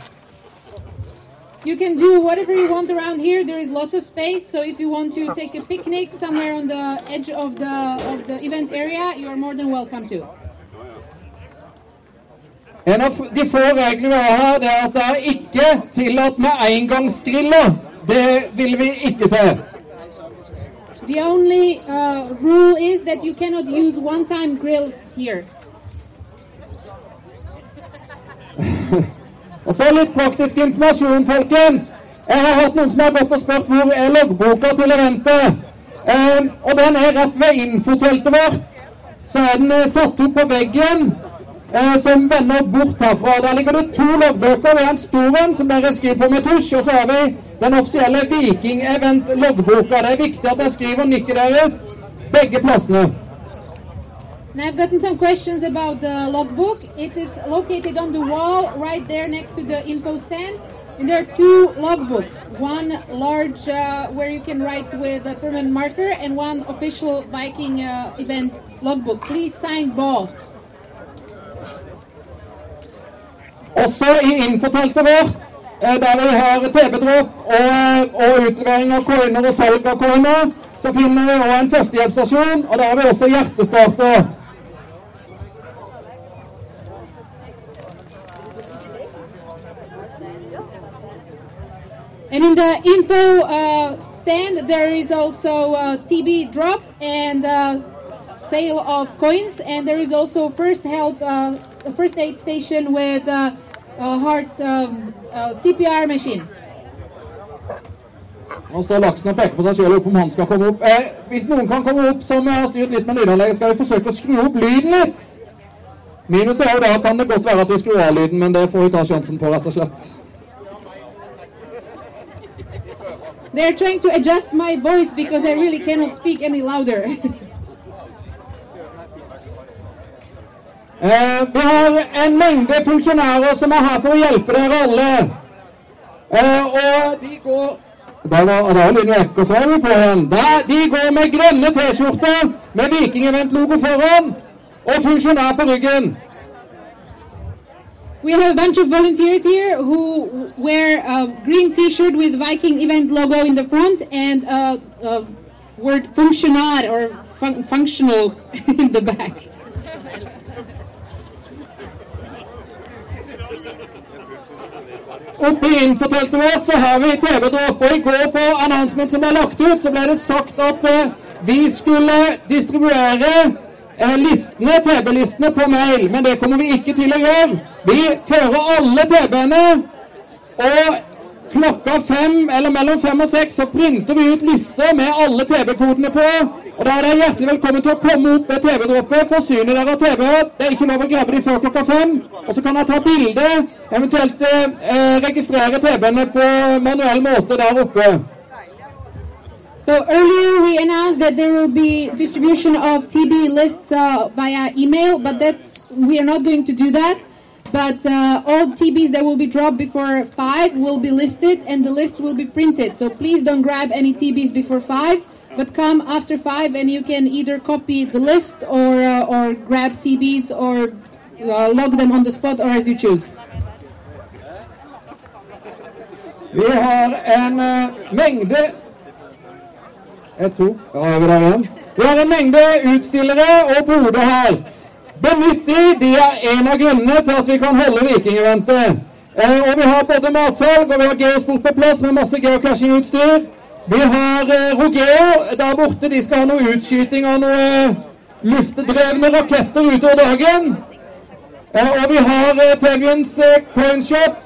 You can do whatever you want around here. There is lots of space. So if you want to take a picnic somewhere on the edge of the of the event area, you are more than welcome to.
En av de få reglene vi har her, det er at det er ikke tillatt med engangsgriller. Det vil vi ikke se.
The only uh, rule is that you cannot use one-time grills here.
Og så litt praktisk informasjon, folkens. Jeg har hatt noen som har gått og spurt hvor er loggboka til eventet. Um, og den er rett ved infoteltet vårt. Så er den uh, satt opp på veggen uh, som vender bort herfra. Der ligger det to loggbøker. Vi har en stor en som dere skriver på med tusj. Og så har vi den offisielle Viking Event-loggboka. Det er viktig at jeg skriver nikket deres begge plassene.
And I've gotten some questions about the logbook. It is located on the wall right there next to the info stand. And there are two logbooks. One large uh, where you can write with a permanent marker and one official Viking uh, event logbook. Please sign both.
Også i infoteltet vårt, Eh, der vi har og, og, utlevering av koiner og salg av koiner. Så finner vi òg en førstehjelpsstasjon, og der har vi også hjertestarter.
And in the info uh, stand, there is also uh, a TB drop and uh, sale of coins, and there is also first help, uh, first aid station with uh, heart um, CPR machine.
Nå står laksen og peker på seg sjøl om han skal komme opp. Eh, hvis noen kan komme opp som har styrt litt med lydanlegget, skal vi forsøke å skru opp lyden litt. Minus er jo da kan det godt være at vi skrur av lyden, men det får vi ta sjansen på, rett og slett.
They're trying to adjust my voice because I really cannot speak any louder.
Eh, vi har en mengde funksjonærer som er her for å hjelpe dere alle. Eh, og de går Da var da og så er vi på igjen. De går med grønne T-skjorter med Viking Event-logo foran og funksjonær på ryggen.
We have a bunch of volunteers here who wear a green T-shirt with Viking event logo in the front and a, a word "funktionar" or fun- functional in the back.
Oppe i infoteltet vårt så har vi TV-dråp, og i går på announcement som ble lagt ut, så ble det sagt at eh, vi skulle distribuere eh, listene, TB-listene på mail, men det kommer vi ikke til å gjøre. Vi fører alle TB-ene, og klokka fem, eller mellom fem og seks, så printer vi ut lister med alle TV-kodene på. Og da er dere hjertelig velkommen til å komme opp med TV-droppet, forsyne dere av TV. Det er ikke lov å grabbe de før klokka fem. Og så kan jeg ta bilde, eventuelt eh, registrere TV-ene på manuell måte der oppe.
So earlier we announced that there will be distribution of TB lists uh, via email, but that's we are not going to do that. But uh, all TBs that will be dropped before five will be listed, and the list will be printed. So please don't grab any TBs before five, but come after five, and you can either copy the list or uh, or grab TBs or uh, log them on the spot or as you choose.
Vi har en eh, mengde Et, to. Da har vi der igjen. Vi har en mengde utstillere og boder her. Benytt de. De er en av grunnene til at vi kan holde Vikingeventet. Eh, og vi har både matsalg og vi har geosport på plass med masse geocachingutstyr. Vi har eh, Rogeo der borte. De skal ha noe utskyting av noe eh, luftdrevne raketter utover dagen. Eh, og vi har eh, Tevjens eh, coinshop.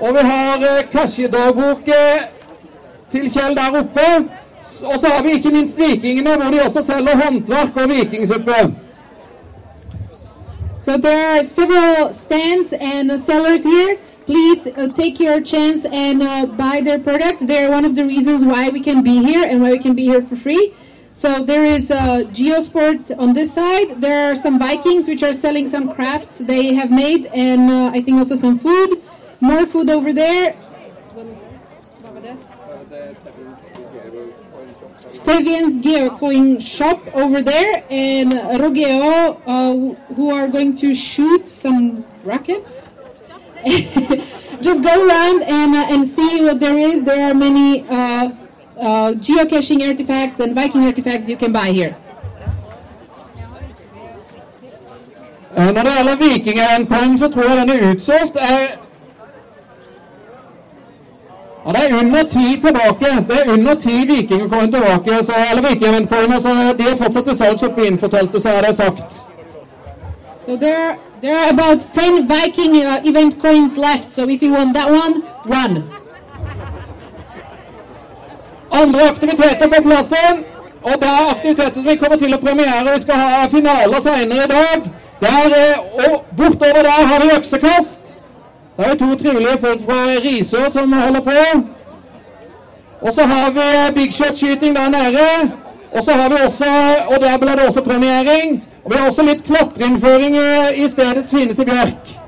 Og vi har eh, cashedagbok eh, til Kjell der oppe. Og så har vi ikke minst Vikingene, hvor de også selger håndverk og vikingsuppe.
So there are several stands and sellers here. Please uh, take your chance and uh, buy their products. They're one of the reasons why we can be here and why we can be here for free. So there is uh, Geosport on this side. There are some Vikings which are selling some crafts they have made, and uh, I think also some food. More food over there. Tevian's Geocoin shop over there, and Rogeo, uh, who are going to shoot some rockets. Just go around and uh, and see what there is. There are many uh, uh, geocaching artifacts and Viking artifacts you can buy here.
Eh, Når det gjelder Vikingeventcoin, så tror jeg den er utsolgt. Eh, Ja, det er under ti tilbake. Det er under ti Vikingcoin tilbake. Så, eller Vikingeventcoiner, så de er fortsatt til salgs oppe i infoteltet, så er det sagt.
So there are there are about 10 Viking uh, event coins left. So if you want that one, run.
Andre aktiviteter på plassen. Og det er aktiviteter som vi kommer til å premiere. Vi skal ha finaler senere i dag. Der, eh, og bortover der har vi øksekast. Der er to trivelige folk fra Risør som holder på. Og så har vi eh, big shot-skyting der nede. Og så har vi også, og der blir det også premiering. Vi har også litt klatreinnføring eh, i stedets fineste bjørk.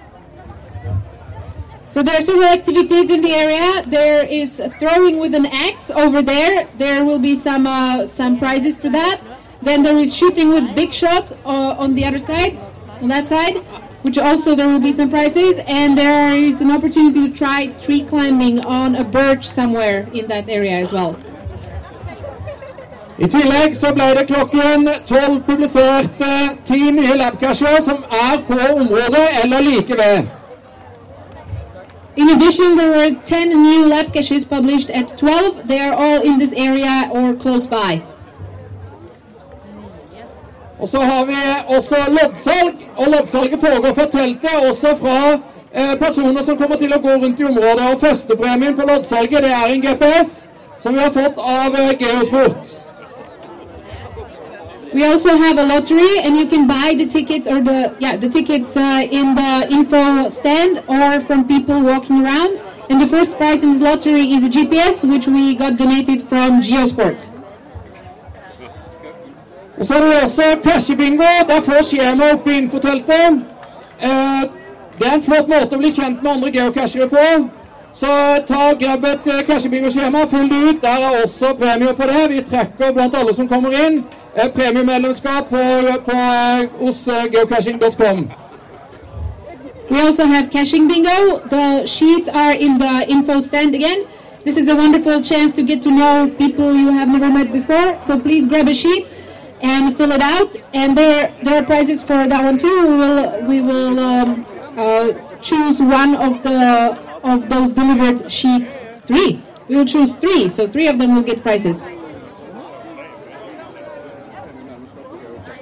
So there are several activities in the area. There is throwing with an axe over there. There will be some uh, some prizes for that. Then there is shooting with big shot uh, on the other side, on that side, which also there will be some prizes. And there is an opportunity to try tree climbing on a birch somewhere in that area as well.
I tillegg så ble det klokken 12 publisert eh, ti nye labcasher som er på området eller like ved.
In addition, there were 10 new lab caches published at 12. They are all in this area or close by.
Og så har vi også loddsalg, og loddsalget foregår fra teltet, også fra eh, personer som kommer til å gå rundt i området. Og førstepremien på loddsalget det er en GPS som vi har fått av eh, Geosport.
We also have a lottery, and you can buy the tickets or the yeah the tickets uh, in the info stand or from people walking around. And the first prize in this lottery is a GPS, which we got donated from Geosport.
Og så er det også cashe-bingo. Der får skjema opp i infoteltet. Eh, det er en flott måte å bli kjent med andre geocachere på. Så ta grab et eh, cashe-bingo-skjema, fyll det ut. Der er også premier på det. Vi trekker blant alle som kommer inn. På, på, hos eh, geocaching.com.
We also have caching bingo. The sheets are in the info stand again. This is a wonderful chance to get to know people you have never met before. So please grab a sheet and fill it out. And there, there are prizes for that one too. We will, we will um, uh, choose one of the of those delivered sheets. Three. We will choose three. So three of them will get prizes.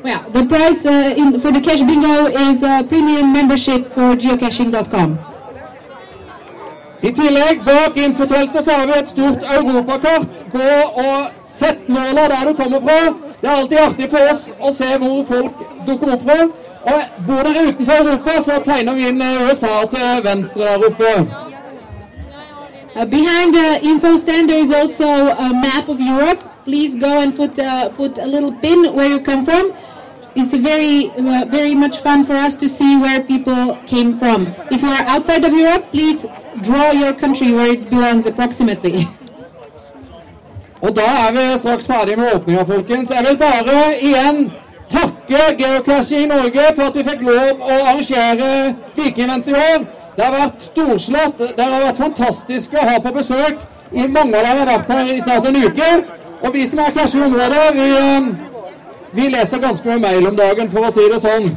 Yeah, the price uh, in, for the cash bingo is a premium membership for geocaching.com.
I tillegg, bak infoteltet, så har vi et stort europakart. Gå og sett nåla der du kommer fra. Det er alltid artig for oss å se hvor folk dukker opp fra. Og bor dere utenfor Europa, så tegner vi inn eh, USA til venstre der oppe.
Uh, behind the info stand, there is also a map of Europe. Please go and put uh, put a little pin where you come from. It's very uh, very much fun for us to see where people came from. If you are outside of Europe, please draw your country where it belongs approximately.
Og da er vi straks ferdig med åpninga, folkens. Jeg vil bare igjen takke Geocaching Norge for at vi fikk lov å arrangere Vikingevent i år. Det har vært storslått. Det har vært fantastisk å ha på besøk. I mange av dere har vært her i snart en uke. Og vi som er cache i området, vi, eh, vi leser ganske mye mail om dagen, for å si det sånn.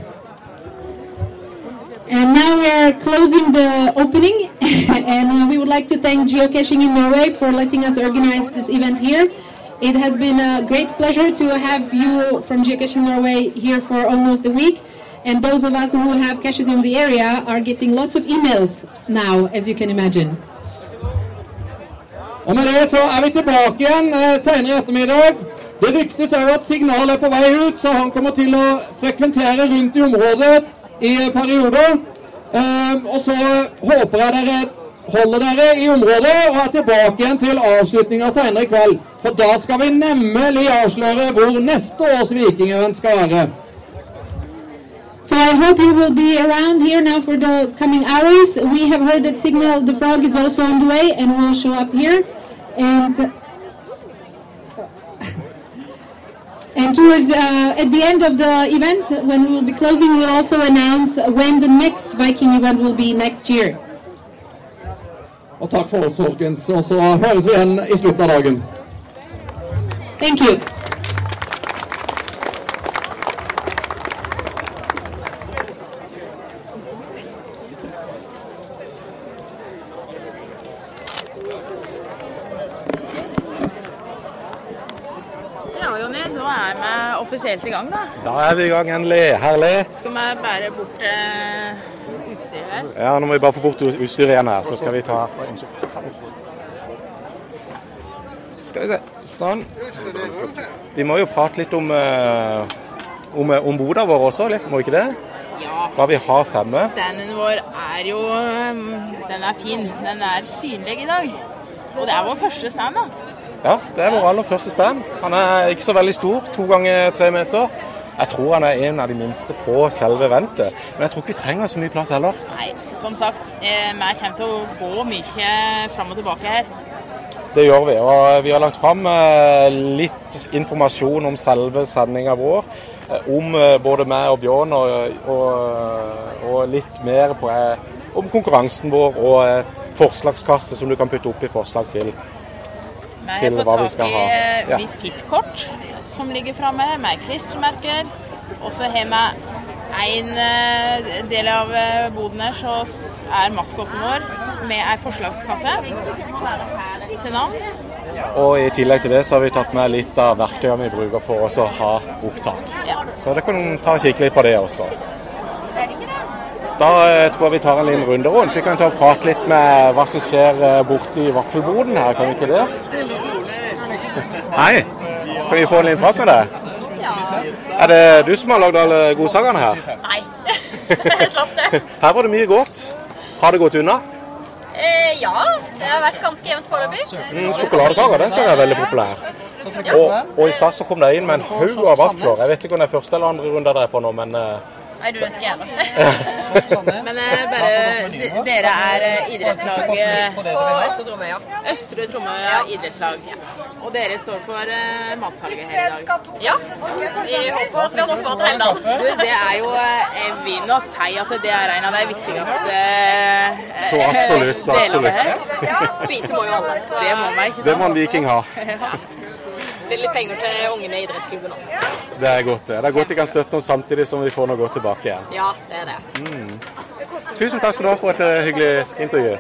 And now we are closing the opening, and we would like to thank Geocaching in Norway for letting us organize this event here. It has been a great pleasure to have you from Geocaching Norway here for almost a week. And those of us who have caches in the area are getting lots of emails now, as you can imagine.
Og med det så er vi tilbake igjen eh, senere i ettermiddag. Det ryktes òg at Signal er på vei ut, så han kommer til å frekventere rundt i området i perioder. Eh, og så håper jeg dere holder dere i området og er tilbake igjen til avslutninga senere i kveld. For da skal vi nemlig avsløre hvor neste års vikingevent skal være.
So I hope you will be around here now for the coming hours. We have heard that Signal the Frog is also on the way and will show up here. And and towards uh, at the end of the event, when we will be closing, we'll also announce when the next Viking event will be next year.
Og takk for oss, folkens. Og så høres vi igjen i slutten av dagen.
Thank you.
Offisielt i gang, da.
Da er vi i gang endelig. Herlig.
Skal vi bære bort uh, utstyret her?
Ja, Nå må vi bare få bort utstyret igjen her, så skal vi ta Skal vi se. Sånn. Vi må jo prate litt om, uh, om, om boda vår også, litt, må vi ikke det?
Ja.
Hva vi har fremme.
Standen vår er jo um, Den er fin. Den er synlig i dag. Og det er vår første stand, da.
Ja, det er vår aller første stand. Han er ikke så veldig stor, to ganger tre meter. Jeg tror han er en av de minste på selve ventet. Men jeg tror ikke vi trenger så mye plass heller.
Nei, som sagt, eh, vi kommer til å gå mye fram og tilbake her.
Det gjør vi. Og vi har lagt fram eh, litt informasjon om selve sendinga vår. eh, Om både meg og Bjørn, og, og, og litt mer på, om konkurransen vår og forslagskasse som du kan putte opp i forslag til.
Vi
Til hva vi
fått
skal
tak i
ha.
eh,
Ja.
visittkort som ligger framme med klistremerker. Og så har vi en eh, del av eh, boden her så er maskoten vår med ei forslagskasse til navn.
Og i tillegg til det så har vi tatt med litt av verktøyene vi bruker for å ha opptak.
Ja.
Så dere kan ta og kikke litt på det også. Da eh, tror jeg vi tar en liten runde rundt. Vi kan ta og prate litt med hva som skjer borti vaffelboden her, kan vi ikke det? Hei, kan vi få en liten prat med deg? Ja. Er det du som har lagd alle godsakene her?
Nei, jeg slapp det.
Her var det mye godt. Har det gått unna?
Eh, ja, det har vært ganske jevnt foreløpig.
Mm, Sjokoladekaker den ser jeg er veldig populær. Og, og i stad så kom dere inn med en haug av vafler. Jeg vet ikke om det er første eller andre runde dere er på nå, men eh,
Nei, du vet ikke jeg heller.
Men eh, bare Dere er eh, idrettslaget
På Østre Tromøya. ja.
Østre Tromøya idrettslag. Ja. Og dere står for eh, matsalget her i dag.
Ja, vi håper at vi har nok mat til hele
Du, det er jo vi Jeg vil nå si at det er en av de viktigste eh,
Så absolutt, så absolutt.
Spise må jo alle.
Det må man, ikke sant?
det må en viking ha.
Blir litt penger til ungene i idrettsklubben òg.
Det er godt. det. Det er godt vi kan støtte noen samtidig som vi får noe godt tilbake igjen.
Ja, det er det.
Mm. Tusen takk skal du ha for et eh, hyggelig intervju.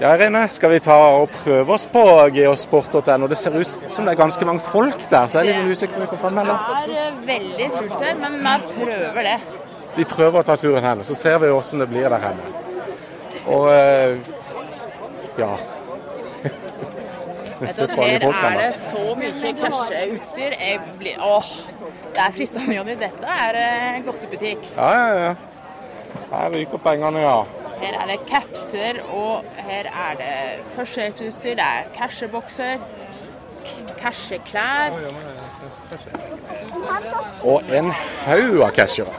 Ja, Irene, skal vi ta og prøve oss på geosport.no? Det ser ut som det er ganske mange folk der, så jeg er litt sånn usikker på kan få med
Det er eh, veldig fullt her, men vi prøver det.
Vi prøver å ta turen hen, så ser vi hvordan det blir der henne. Og eh, ja.
Vet du, her er det så mye casheutstyr. Jeg blir Åh, det er fristende, Jonny. Dette er en godtebutikk.
Ja, ja, ja. Her ryker pengene, ja.
Her er det capser, og her er det førstehjelpsutstyr. Det er cashebokser, casheklær.
Og en haug av cashere.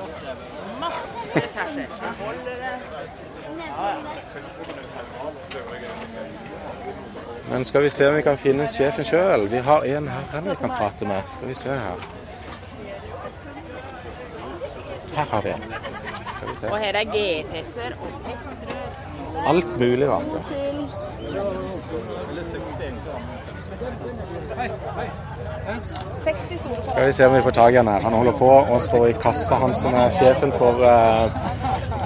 Masse casher.
Men skal vi se om vi kan finne sjefen sjøl. Vi har en her vi kan prate med. Skal vi se her. Her har vi en. Skal vi
Og her er GPS-er.
Alt mulig, rart. Skal vi se om vi får tak i han her. Han holder på å stå i kassa, han som er sjefen for uh,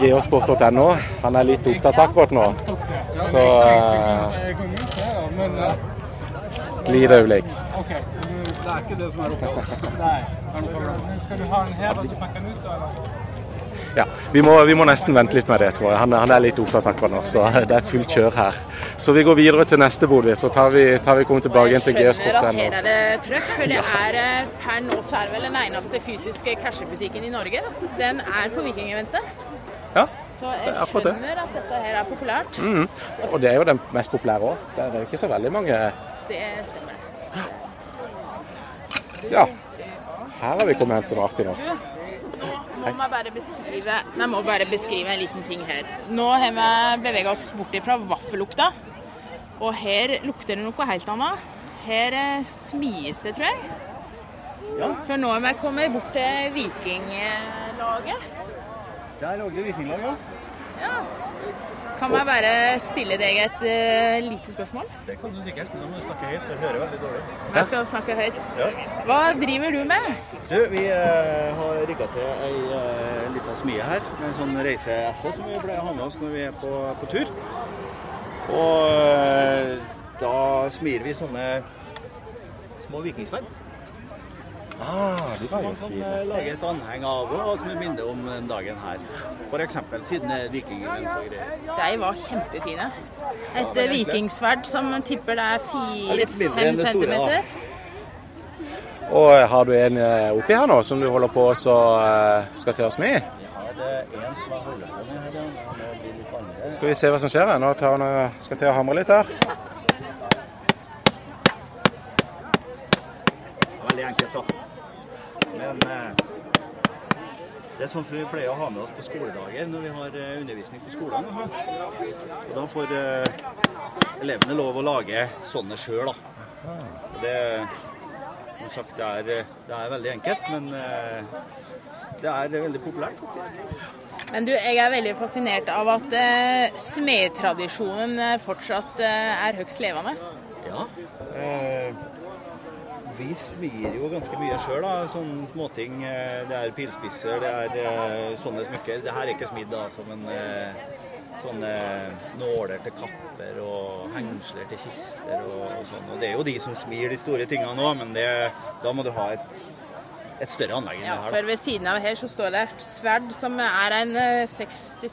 geosport.no. Han er litt opptatt akkurat nå. Så uh, et lite øyeblikk.
Det er ikke det som er oppgaven. Nei. Skal du ha den her og pakke den ut, eller?
Ja, vi må, vi må nesten vente litt med det, tror jeg. Han, han er litt opptatt akkurat nå, så det er fullt kjør her. Så vi går videre til neste bod, så tar vi, tar vi kommer tilbake igjen til
Jeg skjønner at her er det trøkk, for det er eh, per nå så er det vel den eneste fysiske cashebutikken i Norge. Den er på Vikingeventet.
Ja,
Så jeg
det.
skjønner at dette her er populært.
Mm. Og det er jo den mest populære òg. Det er jo ikke så veldig mange
Det stemmer.
Ja. Her har vi kommet hen til noe artig nå.
Nå må jeg bare beskrive, jeg må bare beskrive en liten ting her. Nå har vi beveget oss bort fra vaffellukta, og her lukter det noe helt annet. Her eh, smies det, tror jeg. For nå har vi kommet bort til vikinglaget.
Der lå det vikinglag, ja.
Ja. Kan jeg bare stille deg et uh, lite spørsmål?
Det kan du sikkert, men da må du snakke høyt. Jeg hører veldig dårlig.
Jeg skal snakke høyt.
Ja.
Hva driver du med?
Du, vi uh, har rigga til ei uh, lita smie her, med en sånn reise-esse som vi pleier å ha med oss når vi er på, på tur. Og uh, da smir vi sånne små vikingsverd.
Ah, de var jo
fine. man kan eh, lage et anheng av, og som et minne om den dagen her. F.eks. siden vikingene er og greier.
De var kjempefine. Et
er
eh,
egentlig-
vikingsverd som tipper det er
Ja,
fire-fem centimeter.
Og eh, har du en eh, oppi her nå som du holder på så eh, skal til oss med?
Ja, det er en som har holdt på med her, ja. Det blir litt andre.
Skal vi se hva som skjer her. Nå tar eh, skal til å hamre litt her.
Veldig enkelt, da. Men eh, det er sånn som vi pleier å ha med oss på skoledager når vi har eh, undervisning på skolen. Og da får eh, elevene lov å lage sånne sjøl, da. Det, sagt, det er, det er veldig enkelt, men eh, det er veldig populært, faktisk.
Men du, jeg er veldig fascinert av at eh, smedtradisjonen fortsatt eh, er høyst levende.
Ja. Eh, Vi smir jo ganske mye sjøl, da. Sånne småting. eh, Det er pilspisser, det er eh, sånne smykker. Det her er ikke smidd, da, men en sånne nåler til kapper og hengsler til kister og, og sånn. Og det er jo de som smir de store tingene nå, men det, da må du ha et, et større anlegg enn
Ja,
det her.
Ja,
for
ved siden av her så står det et sverd som er en eh, 60